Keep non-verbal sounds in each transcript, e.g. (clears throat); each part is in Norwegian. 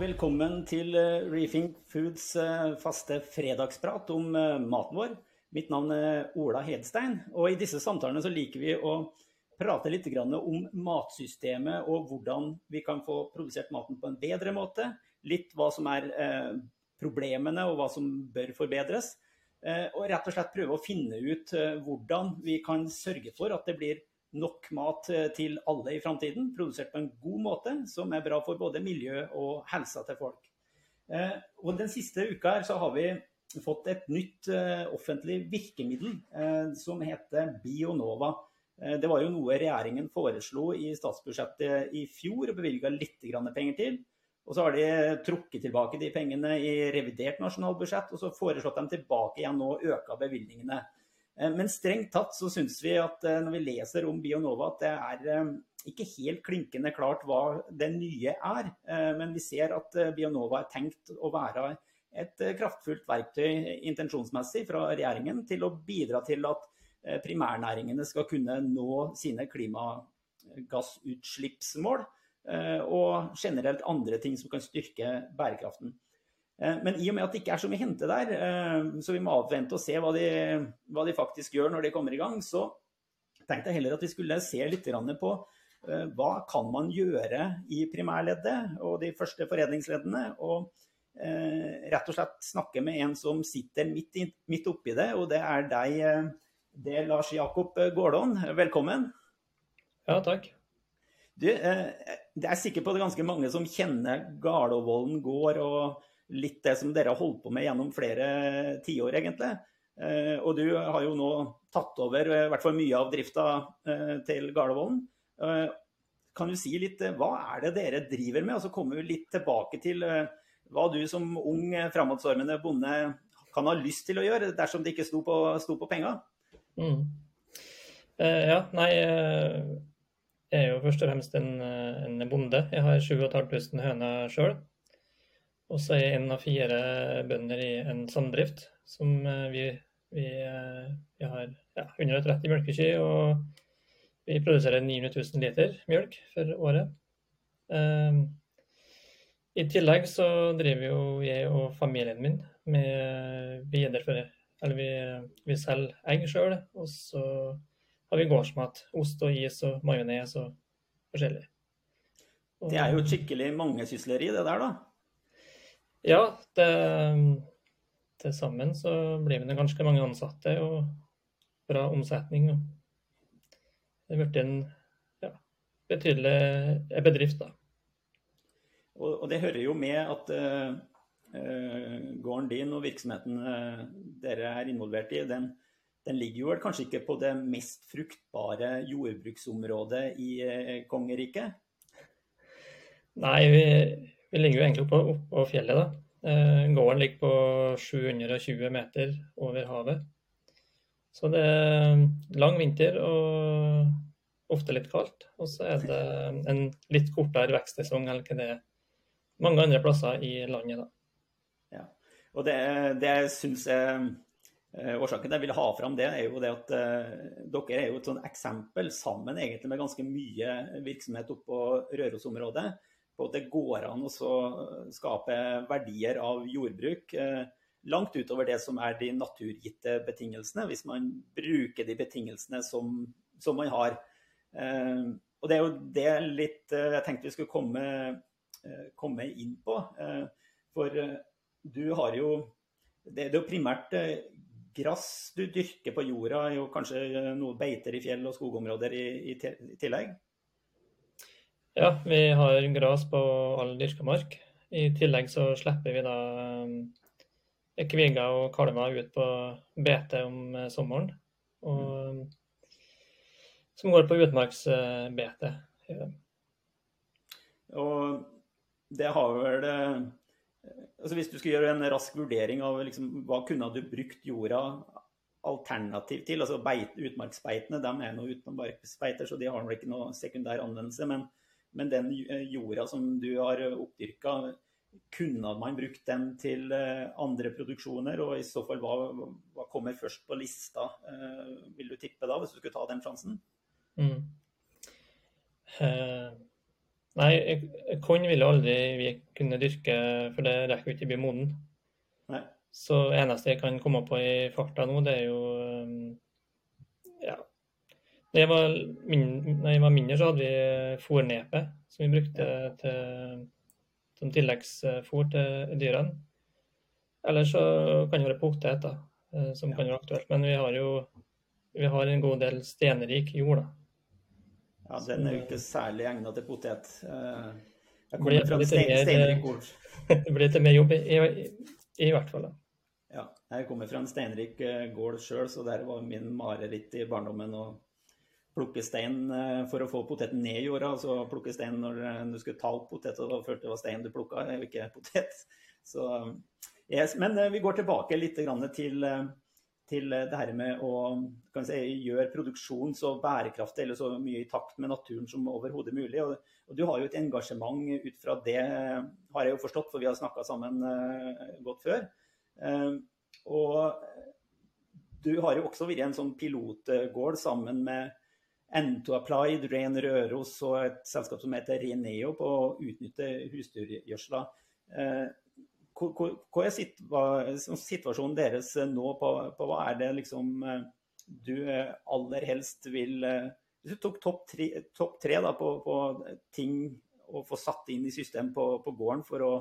velkommen til Rethink Reefing Foods eh, faste fredagsprat om eh, maten vår. Mitt navn er Ola Hedstein, og i disse samtalene så liker vi å prate litt om matsystemet og hvordan vi kan få produsert maten på en bedre måte. Litt hva som er problemene og hva som bør forbedres. Og rett og slett prøve å finne ut hvordan vi kan sørge for at det blir nok mat eh, til alle i framtiden, produsert på en god måte, som er bra for både miljø og helsa til folk. Eh, og Den siste uka her så har vi fått et nytt eh, offentlig virkemiddel som heter Bionova. Det var jo noe regjeringen foreslo i statsbudsjettet i fjor og bevilga litt penger til. Og så har de trukket tilbake de pengene i revidert nasjonalbudsjett, og så foreslått dem tilbake igjen og øka bevilgningene. Eh, men strengt tatt så syns vi at eh, når vi leser om Bionova, at det er eh, ikke helt klinkende klart hva det nye er. Men vi ser at Bionova er tenkt å være et kraftfullt verktøy intensjonsmessig fra regjeringen til å bidra til at primærnæringene skal kunne nå sine klimagassutslippsmål. Og generelt andre ting som kan styrke bærekraften. Eh, men i og med at det ikke er så mye hente der, eh, så vi må avvente og se hva de, hva de, faktisk gjør når de kommer i gang, så tenkte jeg heller at vi skulle se litt på eh, hva kan man gjøre i primærleddet og de første foredlingsleddene. Og rett og slett snakke med en som sitter midt, midt oppi det, og det er deg, det er Lars Jakob Gårdån. Velkommen. Ja, takk. Du, det er sikker på det ganske mange som kjenner Garlåvollen gård og litt det som dere har holdt på med gjennom flere tiår, egentlig. Eh, og du har jo nå tatt over eh, i hvert fall mye av drifta eh, til Gardervollen. Kan du si litt hva er det dere driver med? Og så kommer vi litt tilbake til hva du som ung, framadstormende bonde kan ha lyst til å gjøre, dersom det ikke sto på, sto på penga? Mm. ja, nei Jeg er jo først og fremst en, en bonde. Jeg har 7500 høner sjøl. Og så er jeg en av fire bønder i en samdrift som eh, vi, vi, eh, vi har ja, 130 melkekyr. Og vi produserer 900 000 liter mjølk for året. Um, I tillegg så driver jo jeg og familien min med viderefører Eller vi, vi selger egg sjøl, og så har vi gårdsmat. Ost og is og majones og forskjellig. Og, det er jo et skikkelig mangesysleri, det der, da? Ja, til sammen så blir det ganske mange ansatte og bra omsetning. Det er blitt en ja, betydelig bedrift, da. Og, og, det hører jo med at uh, gården din og virksomheten uh, dere er involvert i, den, den, ligger jo vel kanskje ikke på det mest fruktbare jordbruksområdet i uh, kongeriket? Nei, vi vi ligger jo egentlig oppå, oppå fjellet, da. Eh, gården ligger på 720 meter over havet. Så det er lang vinter og ofte litt kaldt. Og så er det en litt kortere vekstsesong enn det er mange andre plasser i landet. da. Ja. Og det, det jeg syns er Årsaken jeg vil ha fram det, er jo det at uh, dere er jo et sånn eksempel sammen egentlig med ganske mye virksomhet oppå Rørosområdet på at det går an å skape verdier av jordbruk eh, langt utover det som er de naturgitte betingelsene, hvis man bruker de betingelsene som, som man har. Eh, og Det er jo det litt eh, jeg tenkte vi skulle komme, komme inn på. For du har jo Det er jo primært gress du dyrker på jorda, og kanskje noe beiter i fjell og skogområder i, i tillegg? Ja, vi har gras på all dyrka mark. I tillegg så slipper vi da eh, kviger og kalver ut på bete om eh, sommeren. Og, som går på utmarksbete. Og det har vel eh, altså Hvis du skulle gjøre en rask vurdering av liksom, hva kunne du brukt jorda alternativ til altså beit, Utmarksbeitene de er noe utenommarksbeiter, så de har vel ikke noe sekundær anvendelse. men men den eh, jorda som du har oppdyrka, kunne man brukt den til eh, andre produksjoner? Og i så fall, hva, hva kommer først på lista, eh, vil du tippe da, hvis du skulle ta den sjansen? Mm. Nei, korn vil jo aldri vi kunne dyrke, for det rekker jo ikke å bli moden. Nei. Så eneste jeg kan komme på i farta nå, det er jo. Da jeg var, min, når jeg var mindre, så hadde vi fòrnepe som vi brukte til, som tilleggsfôr til dyrene. Eller så kan det være potet, da, som kan være aktuelt. Men vi har jo vi har en god del stenrik jord. da. Ja, den er jo ikke særlig egnet til potet. Eh, jeg kommer fra en steinrik gård. Det (laughs) blir litt mer jobb, i, i, i hvert fall. da. Ja, jeg kommer fra en steinrik eh, gård sjøl, så der var min mareritt i barndommen å plukke stein eh, for å få poteten ned i jorda. Altså plukke stein når du skulle ta opp potet, og følte det var stein du plukka, ikke potet. (laughs) Så, yes, men vi går tilbake litt til til det her med å si, gjøre produksjon så bærekraftig eller så mye i takt med naturen som overhodet mulig. Og, og, du har jo et engasjement ut fra det, har jeg jo forstått, for vi har snakka sammen godt før. Og du har jo også vært en sånn pilotgård sammen med N2 Applied, Ren Røros og et selskap som heter Reneo på å utnytte husdyrgjødsla. Uh, hva er situasjonen deres eh, nå? På, på hva er det liksom eh, du eh, aller helst vil Hvis du tok topp tre, topp tre da, på, på, ting å få satt inn i system på, på gården for å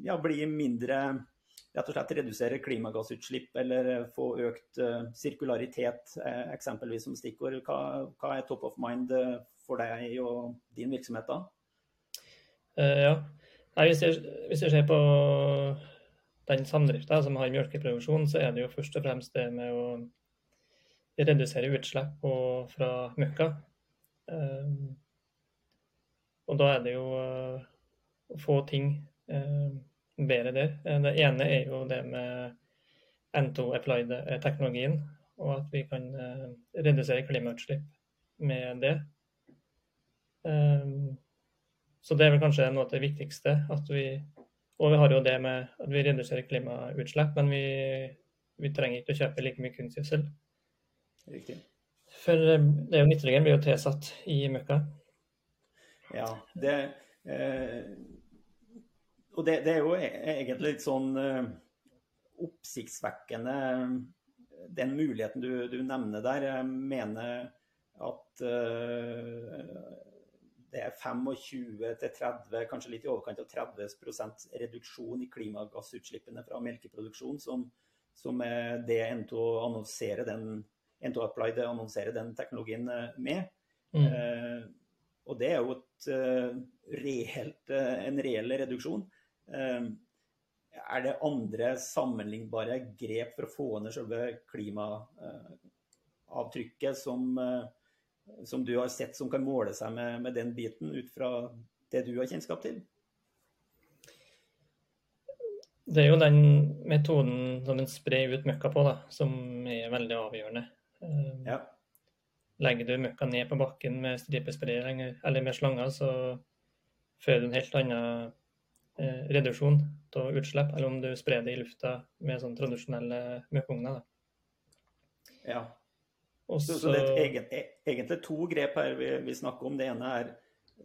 ja, bli mindre rett og slett redusere klimagassutslipp eller få økt uh, sirkularitet, uh, eksempelvis som stikkord. Hva, hva, er top of mind for deg og din virksomhet da? Ja, Nei, hvis, jeg, hvis jeg ser på den samdrifta som har melkeproduksjon, så er det jo først og fremst det med å redusere utslipp fra møkka. Og da er det jo å få ting bedre der. Det ene er jo det med N2 Applied-teknologien, og at vi kan uh, redusere klimautslipp med det. Um, så det er vel kanskje noe av det viktigste. at vi, Og vi har jo det med at vi reduserer klimautslipp, men vi, vi trenger ikke å kjøpe like mye kunstgjødsel. Riktig. For eh, det er jo nitrogen blir jo tilsatt i møkka. Ja, det eh, Og det, det, er jo e-, egentlig litt sånn eh, oppsiktsvekkende den muligheten du, du, nevner der. Jeg mener at eh, det er 25-30, kanskje litt i overkant av 30 reduksjon i klimagassutslippene fra melkeproduksjon, som, som er det N2 annonserer den, N2 Applied annonserer den teknologien eh, med. Mm. Eh, og det er jo et, reelt, en reell reduksjon. Uh, er det andre sammenlignbare grep for å få ned selve klimaavtrykket som som du har sett som kan måle seg med, med, den biten, ut fra det du har kjennskap til? Det er jo den metoden som en sprer ut møkka på, da, som er veldig avgjørende. Ja. Legger du møkka ned på bakken med stripespray eller med slanger, så fører du en helt annen eh, reduksjon av utslipp, eller om du sprer det i lufta med sånn tradisjonelle møkkeugner. Ja. Også... Så det er egen, e, egentlig to grep her vi, vi, snakker om. Det ene er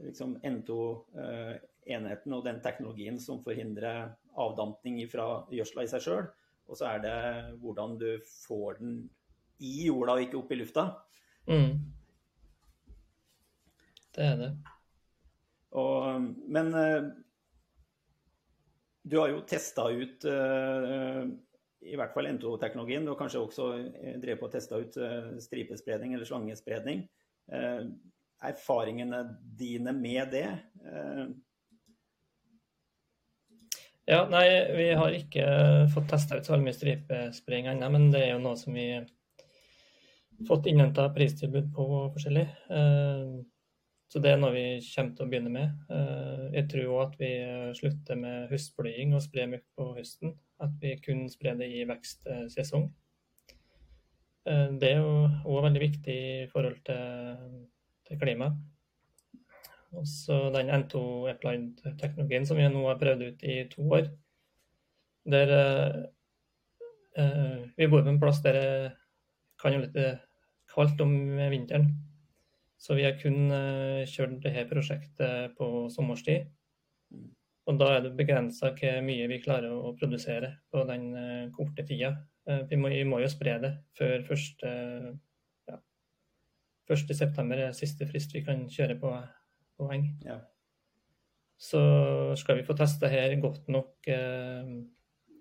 liksom N2-enheten og den teknologien som forhindrer avdampning fra gjødsla i seg sjøl. Og så er det hvordan du får den i jorda og ikke opp i lufta. Mm. Det er det. Og, men eh, du har jo testa ut uh, i hvert fall N2-teknologien, og kanskje også drevet drev på å teste ut eh, stripespredning eller slangespredning. Eh, erfaringene dine med det? Ja, nei, vi har ikke fått testa ut så mye stripespredning ennå, men det er jo noe som vi har fått innhenta pristilbud på forskjellig. Så det er noe vi kommer til å begynne med. Jeg tror òg at vi slutter med høstblying og sprer mye på høsten. At vi kun sprer det i vekstsesong. Eh, det er jo òg veldig viktig i forhold til, til klima. Og så den N2 Applied-teknologien som vi nå har prøvd ut i to år. Der eh, Vi bor på en plass der det kan være litt kaldt om vinteren. Så vi har kun kjørt dette prosjektet på sommerstid. Mm. Og da er det begrensa hvor mye vi klarer å produsere på den korte tida. Vi må, vi må jo spre det før første ja, 1.9 er siste frist vi kan kjøre på, på eng. Ja. Så skal vi få testa her godt nok eh,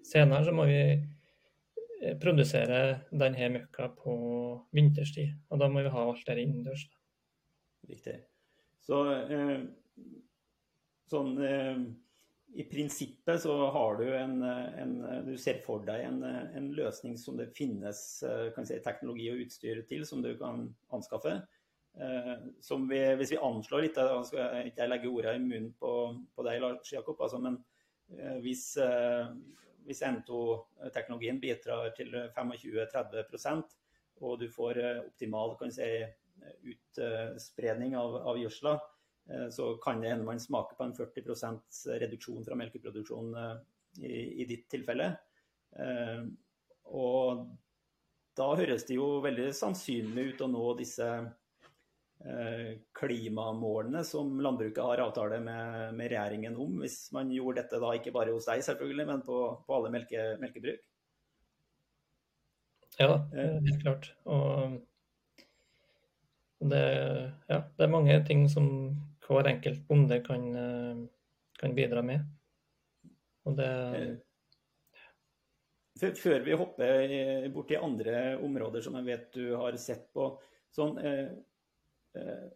senere, så må vi eh, produsere denne møkka på vinterstid. Og da må vi ha alt der innendørs. Riktig. Så eh, sånn eh, i prinsippet så har du en, en, Du ser for deg en, en løsning som det finnes eh, si, teknologi og utstyr til, som du kan anskaffe. Eh, som vi, hvis vi anslår litt, da skal jeg ikke legge ordet i munnen på, på deg, Lars Jakob, altså, men eh, hvis, eh, hvis N2-teknologien bidrar til 25-30% og du får optimal kan si, utspredning av, av gjødsla, så kan det hende man smaker på en 40% reduksjon fra melkeproduksjon i, i, ditt tilfelle. Og da høres det jo veldig sannsynlig ut å nå disse Eh, klimamålene som landbruket har avtale med, med, regjeringen om, hvis man gjorde dette da ikke bare hos deg selvfølgelig, men på, på alle melke, melkebruk? Ja, eh. helt klart. Og det, ja, det, er mange ting som hver enkelt bonde kan, eh, kan bidra med. Og det Før vi hopper bort til andre områder som jeg vet du har sett på. sånn Eh,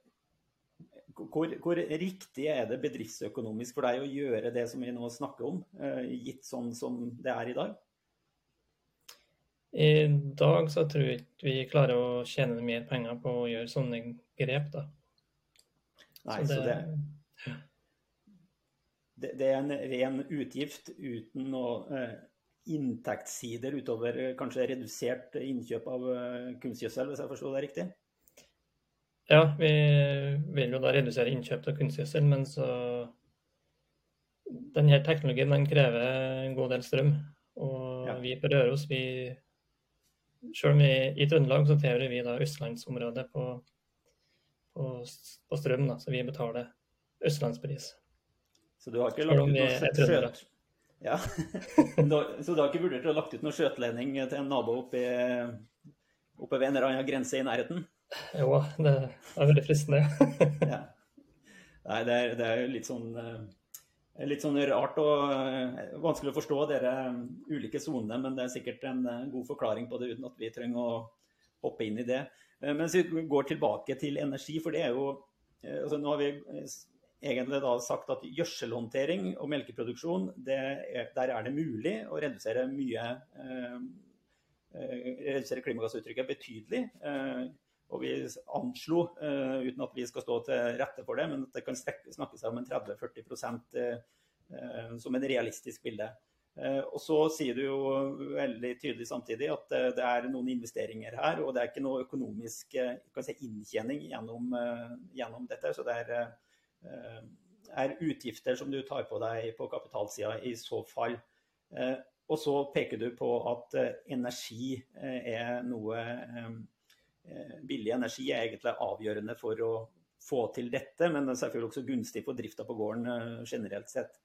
hvor, hvor, riktig er det bedriftsøkonomisk for deg å gjøre det som vi nå snakker om, eh, gitt sånn som det er i dag? I dag så tror jeg ikke vi klarer å tjene mer penger på å gjøre sånne grep, da. Nei, så det, så det, det, det er en ren utgift uten noe eh, inntektssider utover kanskje redusert innkjøp av kunstgjødsel, hvis jeg forstår det riktig? Ja, vi vil jo da redusere innkjøp av kunstgjødsel, men så denne teknologien den krever en god del strøm. Og ja. vi på Røros, vi selv om vi i Trøndelag så tilhører vi da østlandsområdet på, på, på, strøm, da, så vi betaler østlandspris. Så du har ikke lagt ut noe skjøt... Ja. (laughs) så du har ikke vurdert å lagt ut noe skjøteledning til en nabo oppe, oppe ved en eller annen grense i nærheten? Jo, det er veldig fristende. (laughs) ja. Nei, det er, det er jo litt sånn eh, litt sånn rart og eh, vanskelig å forstå dere eh, ulike sonene, men det er sikkert en god forklaring på det uten at vi trenger å hoppe inn i det. Men hvis vi går tilbake til energi, for det er jo altså Nå har vi egentlig da sagt at gjødselhåndtering og melkeproduksjon, er, der er det mulig å redusere mye redusere klimagassuttrykket betydelig. Og vi anslo, uh, uten at vi skal stå til rette for det, men at det kan snakke seg om en 30-40 uh, som en realistisk bilde. Uh, og så sier du jo veldig tydelig samtidig at det er noen investeringer her, og det er ikke noe økonomisk si, inntjening gjennom, gjennom, dette. Så det er, er, utgifter som du tar på deg på kapitalsida i så fall. og så peker du på at energi er noe Eh, billig energi er egentlig avgjørende for å få til dette, men det er selvfølgelig også gunstig for drifta på gården eh, generelt sett.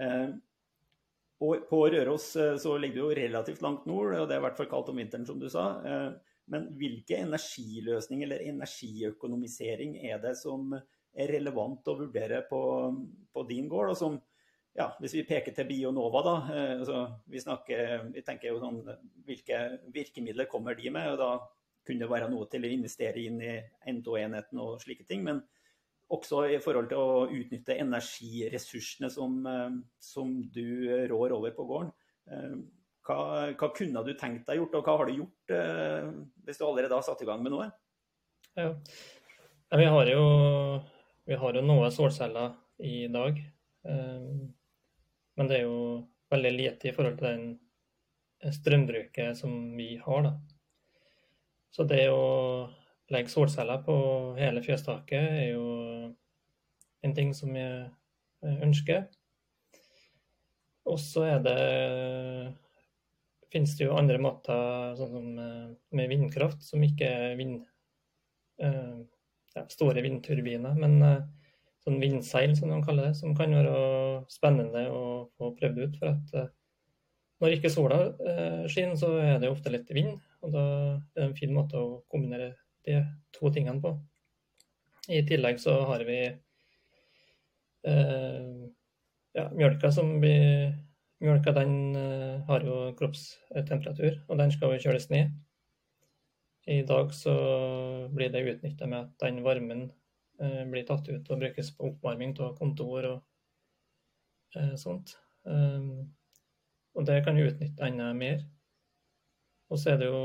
Eh, og på Røros så ligger det jo relativt langt nord, og det er i hvert fall kaldt om vinteren, som du sa. Men hvilke energiløsning eller energiøkonomisering er det som er relevant å vurdere på, på din gård? og som ja, Hvis vi peker til Bionova, da. Altså, vi, snakker, vi tenker jo sånn Hvilke virkemidler kommer de med? og da kunne være noe til å investere inn i N2-enheten og slike ting. Men også i forhold til å utnytte energiressursene som, eh, som du rår over på gården. Eh, hva, hva, kunne du tenkt deg gjort, og hva har du gjort eh, hvis du allerede har satt i gang med noe? Ja. Vi har jo, vi har jo noe solceller i dag. Men det er jo veldig lite i forhold til den strømbruket som vi har. da. Så det å legge solceller på hele fjøstaket er jo en ting som jeg ønsker. Og så er det finnes det jo andre måter, sånn som eh, med vindkraft, som ikke er vind, eh, ja, store vindturbiner. Men sånn vindseil, som de kaller det, som kan være spennende å få prøvd ut. For at når ikke sola skinner, så er det ofte litt vind. Og da er det en fin måte å kombinere de to tingene på. I tillegg så har vi eh, ja, mjølka som blir Mjølka den eh, har jo kroppstemperatur, og den skal jo kjøles ned. I dag så blir det utnytta med at den varmen eh, blir tatt ut og brukes på oppvarming av kontor og eh, sånt. Um, og det kan vi utnytte enda mer. Og så er det jo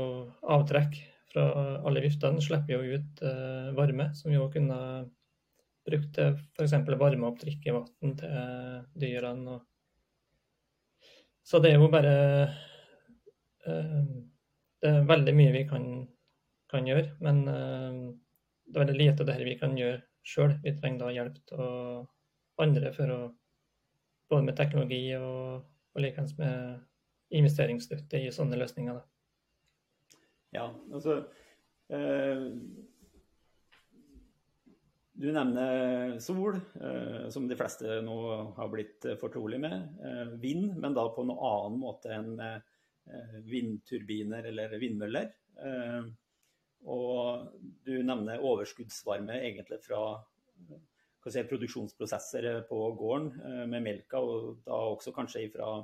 avtrekk fra alle viftene slipper jo ut eh, varme, som vi òg kunne brukt til f.eks. varme opp drikkevann til dyrene. Så det er jo bare eh, Det er veldig mye vi kan, kan gjøre, men eh, det er veldig lite av det vi kan gjøre sjøl. Vi trenger da hjelp av andre for å både med teknologi og, og likeens med investeringsstøtte i sånne løsninger. Da. Ja, altså eh, Du nevner sol, eh, som de fleste nå har blitt fortrolig med. Eh, vind, men da på noen annen måte enn eh, vindturbiner eller vindmøller. Eh, og du nevner overskuddsvarme egentlig fra si, produksjonsprosesser på gården eh, med melka, og da også kanskje fra,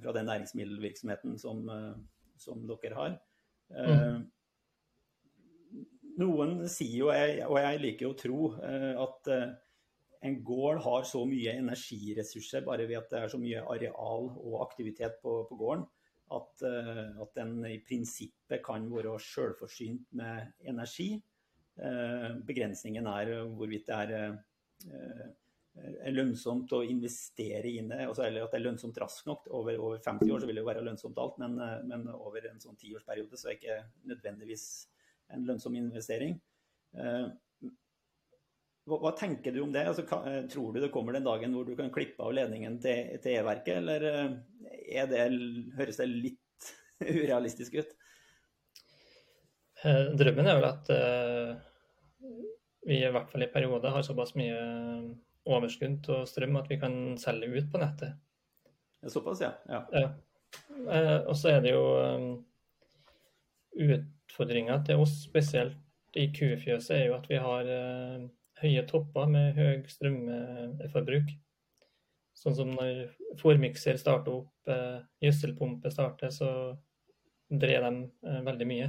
fra den næringsmiddelvirksomheten som, som dere har. Mm. Noen sier jo, og jeg liker å tro, eh, at eh, en gård har så mye energiressurser bare ved at det er så mye areal og aktivitet på, på gården, at, at, den i prinsippet kan være selvforsynt med energi. Begrensningen er hvorvidt det er lønnsomt å investere inn det, altså, eller at det er lønnsomt raskt nok. Over, over 50 år så vil det jo være lønnsomt alt, men, eh, men over en sånn tiårsperiode så er det ikke nødvendigvis en lønnsom investering. Eh, hva, hva, tenker du om det? Altså, eh, tror du det kommer den dagen hvor du kan klippe av ledningen til, til E-verket, eller det, høres det litt (laughs) urealistisk ut? Drømmen er vel at vi i hvert fall i perioder har såpass mye overskudd av strøm at vi kan selge ut på nettet. Såpass, ja. ja. ja. Eh, og så er det jo um, utfordringa til oss, spesielt i kufjøset, er jo at vi har uh, høye topper med høy strømforbruk. Sånn som når fòrmikser starter opp, gjødselpumpe starter, så dreier de veldig mye.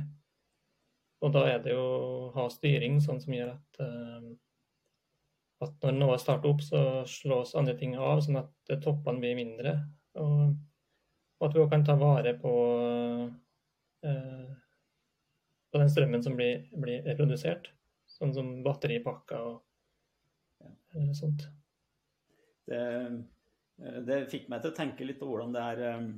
Og da er det jo å ha styring sånn som gjør at at når noe starter opp, så slås andre ting av, sånn at toppene blir mindre. Og, og at vi òg kan ta vare på, eh, på den strømmen som blir, blir, produsert. Sånn som batteripakker og eh, sånt. Det, det, fikk meg til å tenke litt på hvordan det er eh,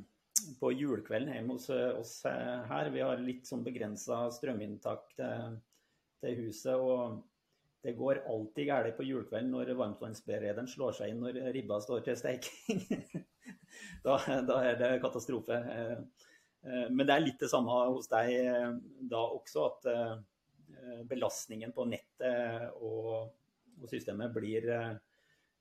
på julekvelden hjemme hos oss her. Vi har litt sånn begrensa strøminntak til, til huset. og det går alltid galt på julekvelden når varmtvannsberederen slår seg inn når ribba står til steking. (laughs) da, da, er det katastrofe. Eh, eh, men det er litt det samme hos deg eh, da også, at belastningen på nettet og, og systemet blir,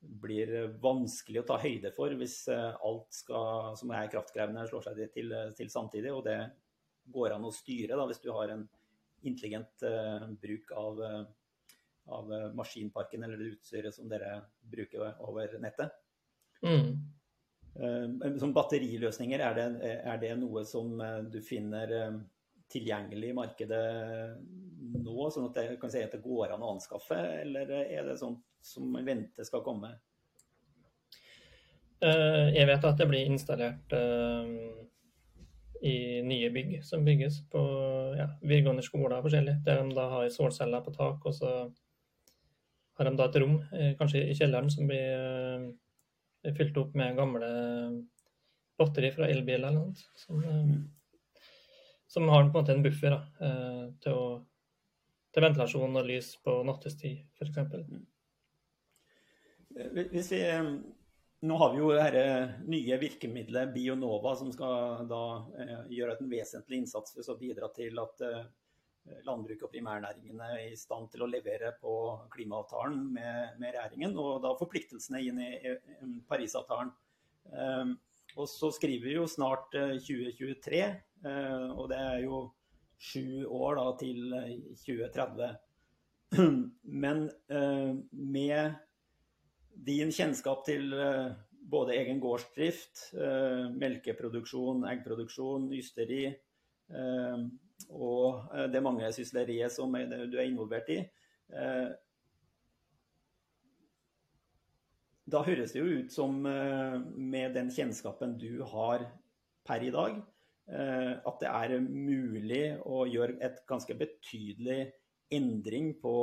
blir, vanskelig å ta høyde for hvis alt skal, som er kraftkrevende, slår seg til, til samtidig. Og det går an å styre da, hvis du har en intelligent bruk av av eh, maskinparken eller det utstyret som dere bruker over nettet. Mm. Eh, som batteriløsninger, er det, er det, noe som eh, du finner tilgjengelig i markedet nå, sånn at det, kan si at det går an å anskaffe, eller er det sånt som venter skal komme? Jeg vet at det blir installert i nye bygg som bygges på ja, videregående skoler forskjellig, der de da har solceller på tak. og så har de da et rom, eh, kanskje i kjelleren, som blir eh, fylt opp med gamle batteri fra elbiler eller noe. Som, eh, som har på en måte en buffer da, til, å, til ventilasjon og lys på nattestid, f.eks. Hvis vi nå har vi jo dette nye virkemidlet Bionova, som skal da gjøre en vesentlig innsats for å bidra til at landbruket og primærnæringene i stand til å levere på klimaavtalen med, med regjeringen, og da forpliktelsene inn i, i Parisavtalen. Um, og så skriver vi jo snart 2023, uh, og det er jo sju år da, til 2030. (clears throat) Men uh, med din kjennskap til uh, både egen gårdsdrift, melkeproduksjon, eggproduksjon, ysteri, og eh, det mange sysleriet som du er involvert i. Eh, da høres det jo ut som, eh, med den kjennskapen du har per i dag, at det er mulig å gjøre et ganske betydelig endring på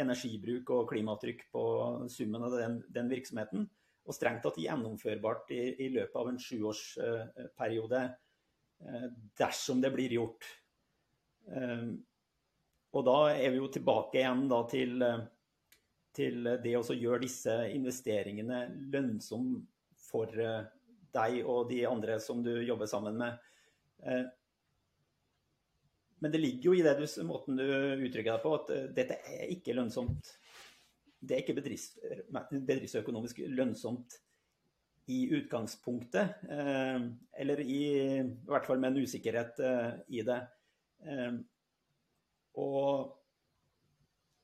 energibruk og klimatrykk på summen av den, den virksomheten. Og strengt tatt gjennomførbart i, i løpet av en sjuårsperiode dersom det blir gjort. Ehm, og da er vi jo tilbake igjen til, eh, til det å gjøre disse investeringene lønnsom for eh, deg og de andre som du jobber sammen med. Eh, men det ligger jo i du, måten du uttrykker deg på, at dette er ikke lønnsomt. Det er ikke bedrifts, bedriftsøkonomisk lønnsomt i utgangspunktet. Eller i, i hvert fall med en usikkerhet i det. Ehm, og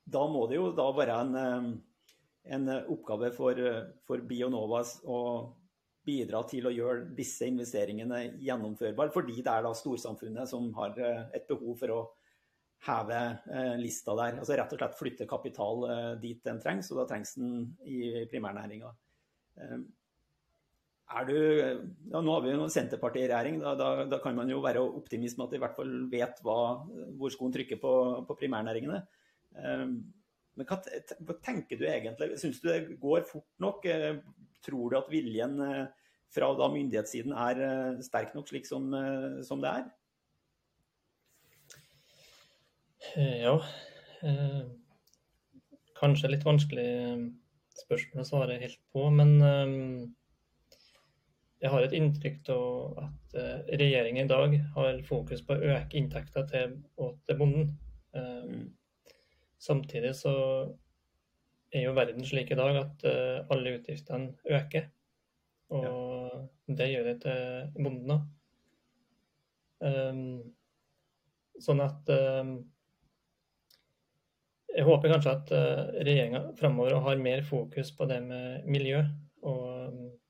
da må det jo da være en, ehm, en oppgave for, for Bionova å bidra til å gjøre disse investeringene gjennomførbare, fordi det er da storsamfunnet som har eh, et behov for å heve eh, lista der. Altså rett og slett flytte kapital eh, dit den trengs, og da trengs den i primærnæringa. Ehm, er du, ja, nå har vi jo Senterpartiet i regjering, da, da, da, kan man jo være optimist med at de i hvert fall vet hva, hvor skoen trykker på, på primærnæringene. Um, men hva, hva, tenker du egentlig? Syns du det går fort nok? Uh, tror du at viljen uh, fra da myndighetssiden er uh, sterk nok slik som, som det er? Ja. kanskje litt vanskelig spørsmål å svare helt på, men jeg har et inntrykk av at uh, regjeringen i dag har fokus på å øke inntekten til, til bonden. Mm. samtidig så er jo verden slik i dag at uh, alle utgiftene øker. Og ja. det gjør det til bonden òg. Um, sånn at um, Jeg håper kanskje at uh, regjeringa framover har mer fokus på det med miljø. og um, Eh,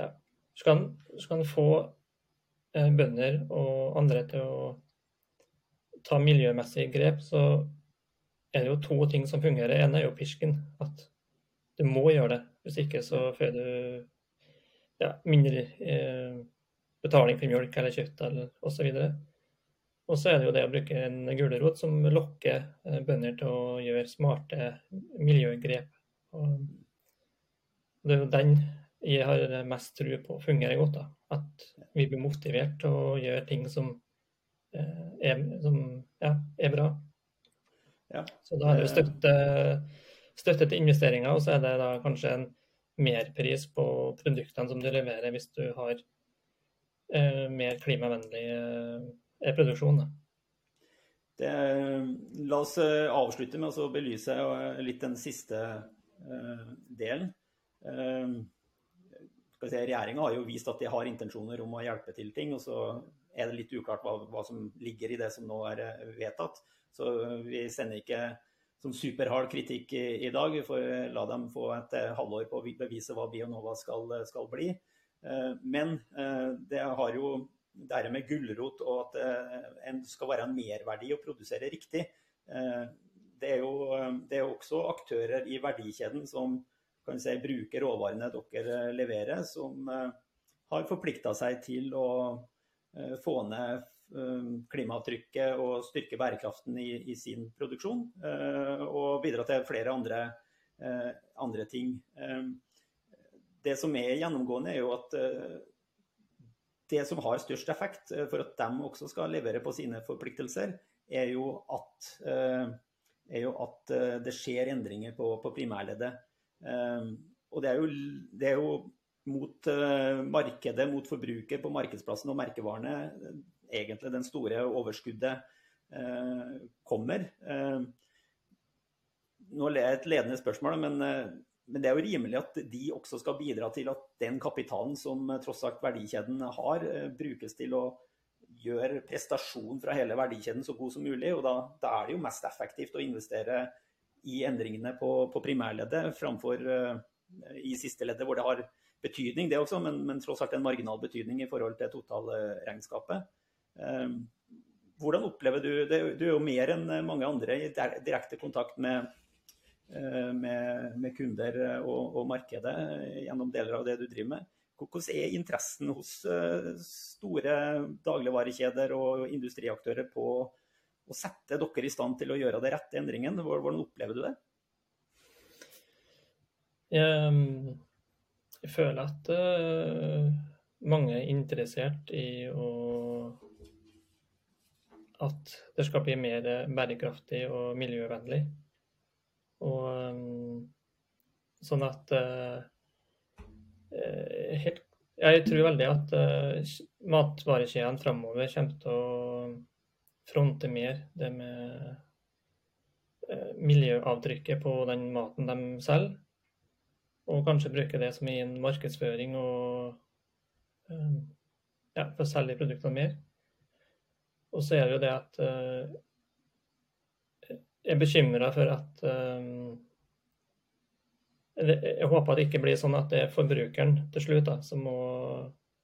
ja. så, kan, så kan få eh, bønder og andre til å ta miljømessige grep, så er det jo to ting som fungerer. Det ene er jo pisken. At du må gjøre det. Hvis ikke så får du ja, mindre eh, betaling for mjølk eller kjøtt eller osv. Og så er det jo det å bruke en gulrot som lokker eh, bønder til å gjøre smarte miljøgrep. Og det er jo den jeg har mest tro på fungerer godt. da. At vi blir motivert til å gjøre ting som eh, er, som, ja, er bra. Ja. Så da er det støtte, støtte til investeringer, og så er det da kanskje en merpris på produktene som du leverer hvis du har eh, mer klimavennlig eh, produksjon. Da. Det, la oss eh, avslutte med å belyse eh, litt den siste uh, delen. Uh, si, Regjeringa har jo vist at de har intensjoner om å hjelpe til ting. og så er det litt uklart hva, hva som ligger i det som nå er eh, vedtatt. Så vi sender ikke som superhard kritikk i, i, dag. Vi får eh, la dem få et eh, halvår på å bevise hva Bionova skal, skal bli. Men det har jo det med gulrot og at en skal være en merverdi å produsere riktig. Det er jo det er også aktører i verdikjeden som kan si, bruke råvarene dere leverer, som eh, har forplikta seg til å eh, få ned eh, klimaavtrykket og styrke bærekraften i, i, sin produksjon. Og bidra til flere andre, andre, ting. Det som er gjennomgående, er jo at det som har størst effekt for at de også skal levere på sine forpliktelser, er jo at, er jo at det skjer endringer på, på primærleddet. Ehm, og det er jo, det er jo mot uh, markedet, mot forbruker på markedsplassen og merkevarene egentlig den store overskuddet kommer. Nå er det et ledende spørsmål, men, men, det er jo rimelig at de også skal bidra til at den kapitalen som tross alt verdikjeden har, brukes til å gjøre prestasjon fra hele verdikjeden så god som mulig. og Da, da er det jo mest effektivt å investere i endringene på, på primærleddet framfor i siste leddet, hvor det har betydning, det også, men, men tross alt en marginal betydning i forhold til totalregnskapet. Ehm, hvordan opplever du det? Du er jo mer enn mange andre i direkte kontakt med, eh, med, med kunder og, og, markedet gjennom deler av det du driver med. Hvordan er interessen hos eh, store dagligvarekjeder og industriaktører på å sette dere i stand til å gjøre det rette endringen? Hvordan opplever du det? Jeg, jeg føler at uh, mange er interessert i å at det skal bli mer bærekraftig og miljøvennlig. Og um, sånn at uh, helt, Jeg tror veldig at uh, matvarekjedene framover kommer til å fronte mer det med uh, miljøavtrykket på den maten de selger. Og kanskje bruke det som i en markedsføring og um, ja, for å selge produktene mer. Og så er det jo det at uh, jeg er bekymra for at Jeg håper at det ikke blir sånn at det er forbrukeren til slutt da, som må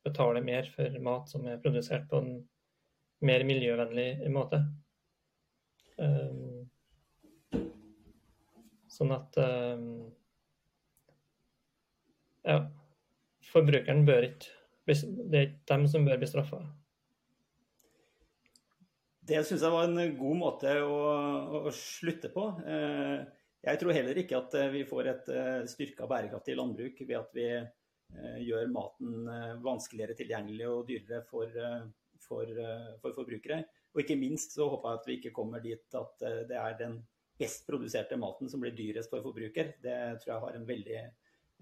betale mer for mat som er produsert på en mer miljøvennlig måte. Um, sånn at um, ja. Forbrukeren bør ikke Det er ikke dem som bør bli straffa. Det syns jeg var en god måte å, å, slutte på. Eh, jeg tror heller ikke at vi får et styrka bærekraftig landbruk ved at vi gjør maten vanskeligere tilgjengelig og dyrere for, for, for forbrukere. Og ikke minst så håper jeg at vi ikke kommer dit at det er den best produserte maten som blir dyrest for forbruker. Det tror jeg har en veldig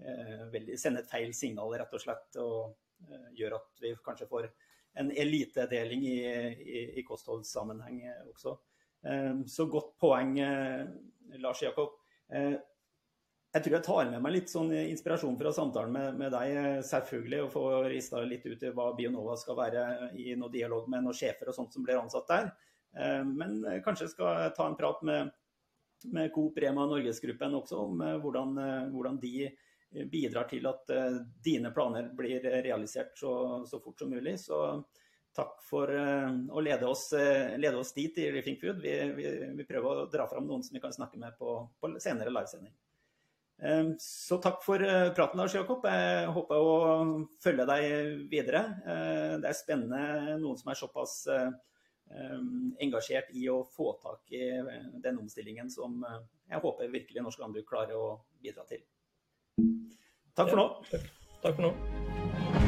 Eh, veldig, sender et feil signal, rett og slett. Og eh, gjør at vi kanskje får en elitedeling i, i, i kostholdssammenheng også. Eh, så godt poeng, Lars Jakob. Jeg tror jeg tar med meg litt sånn inspirasjon fra samtalen med, med deg, selvfølgelig, og får rista litt ut i hva Bionova skal være i noe dialog med noen sjefer og sånt som blir ansatt der. Men kanskje skal jeg ta en prat med, med Coop Rema Norgesgruppen også om hvordan, hvordan de bidrar til at eh, dine planer blir realisert så, så fort som mulig. Så takk for eh, å lede oss, eh, lede oss dit i Living Food. Vi, vi, vi, prøver å dra fram noen som vi kan snakke med på, på senere livesending. Så takk for praten, Lars Jakob. Jeg håper å følge deg videre. Det er spennende noen som er såpass engasjert i å få tak i den omstillingen som jeg håper virkelig norsk landbruk klarer å bidra til. Takk for nå. Takk for nå.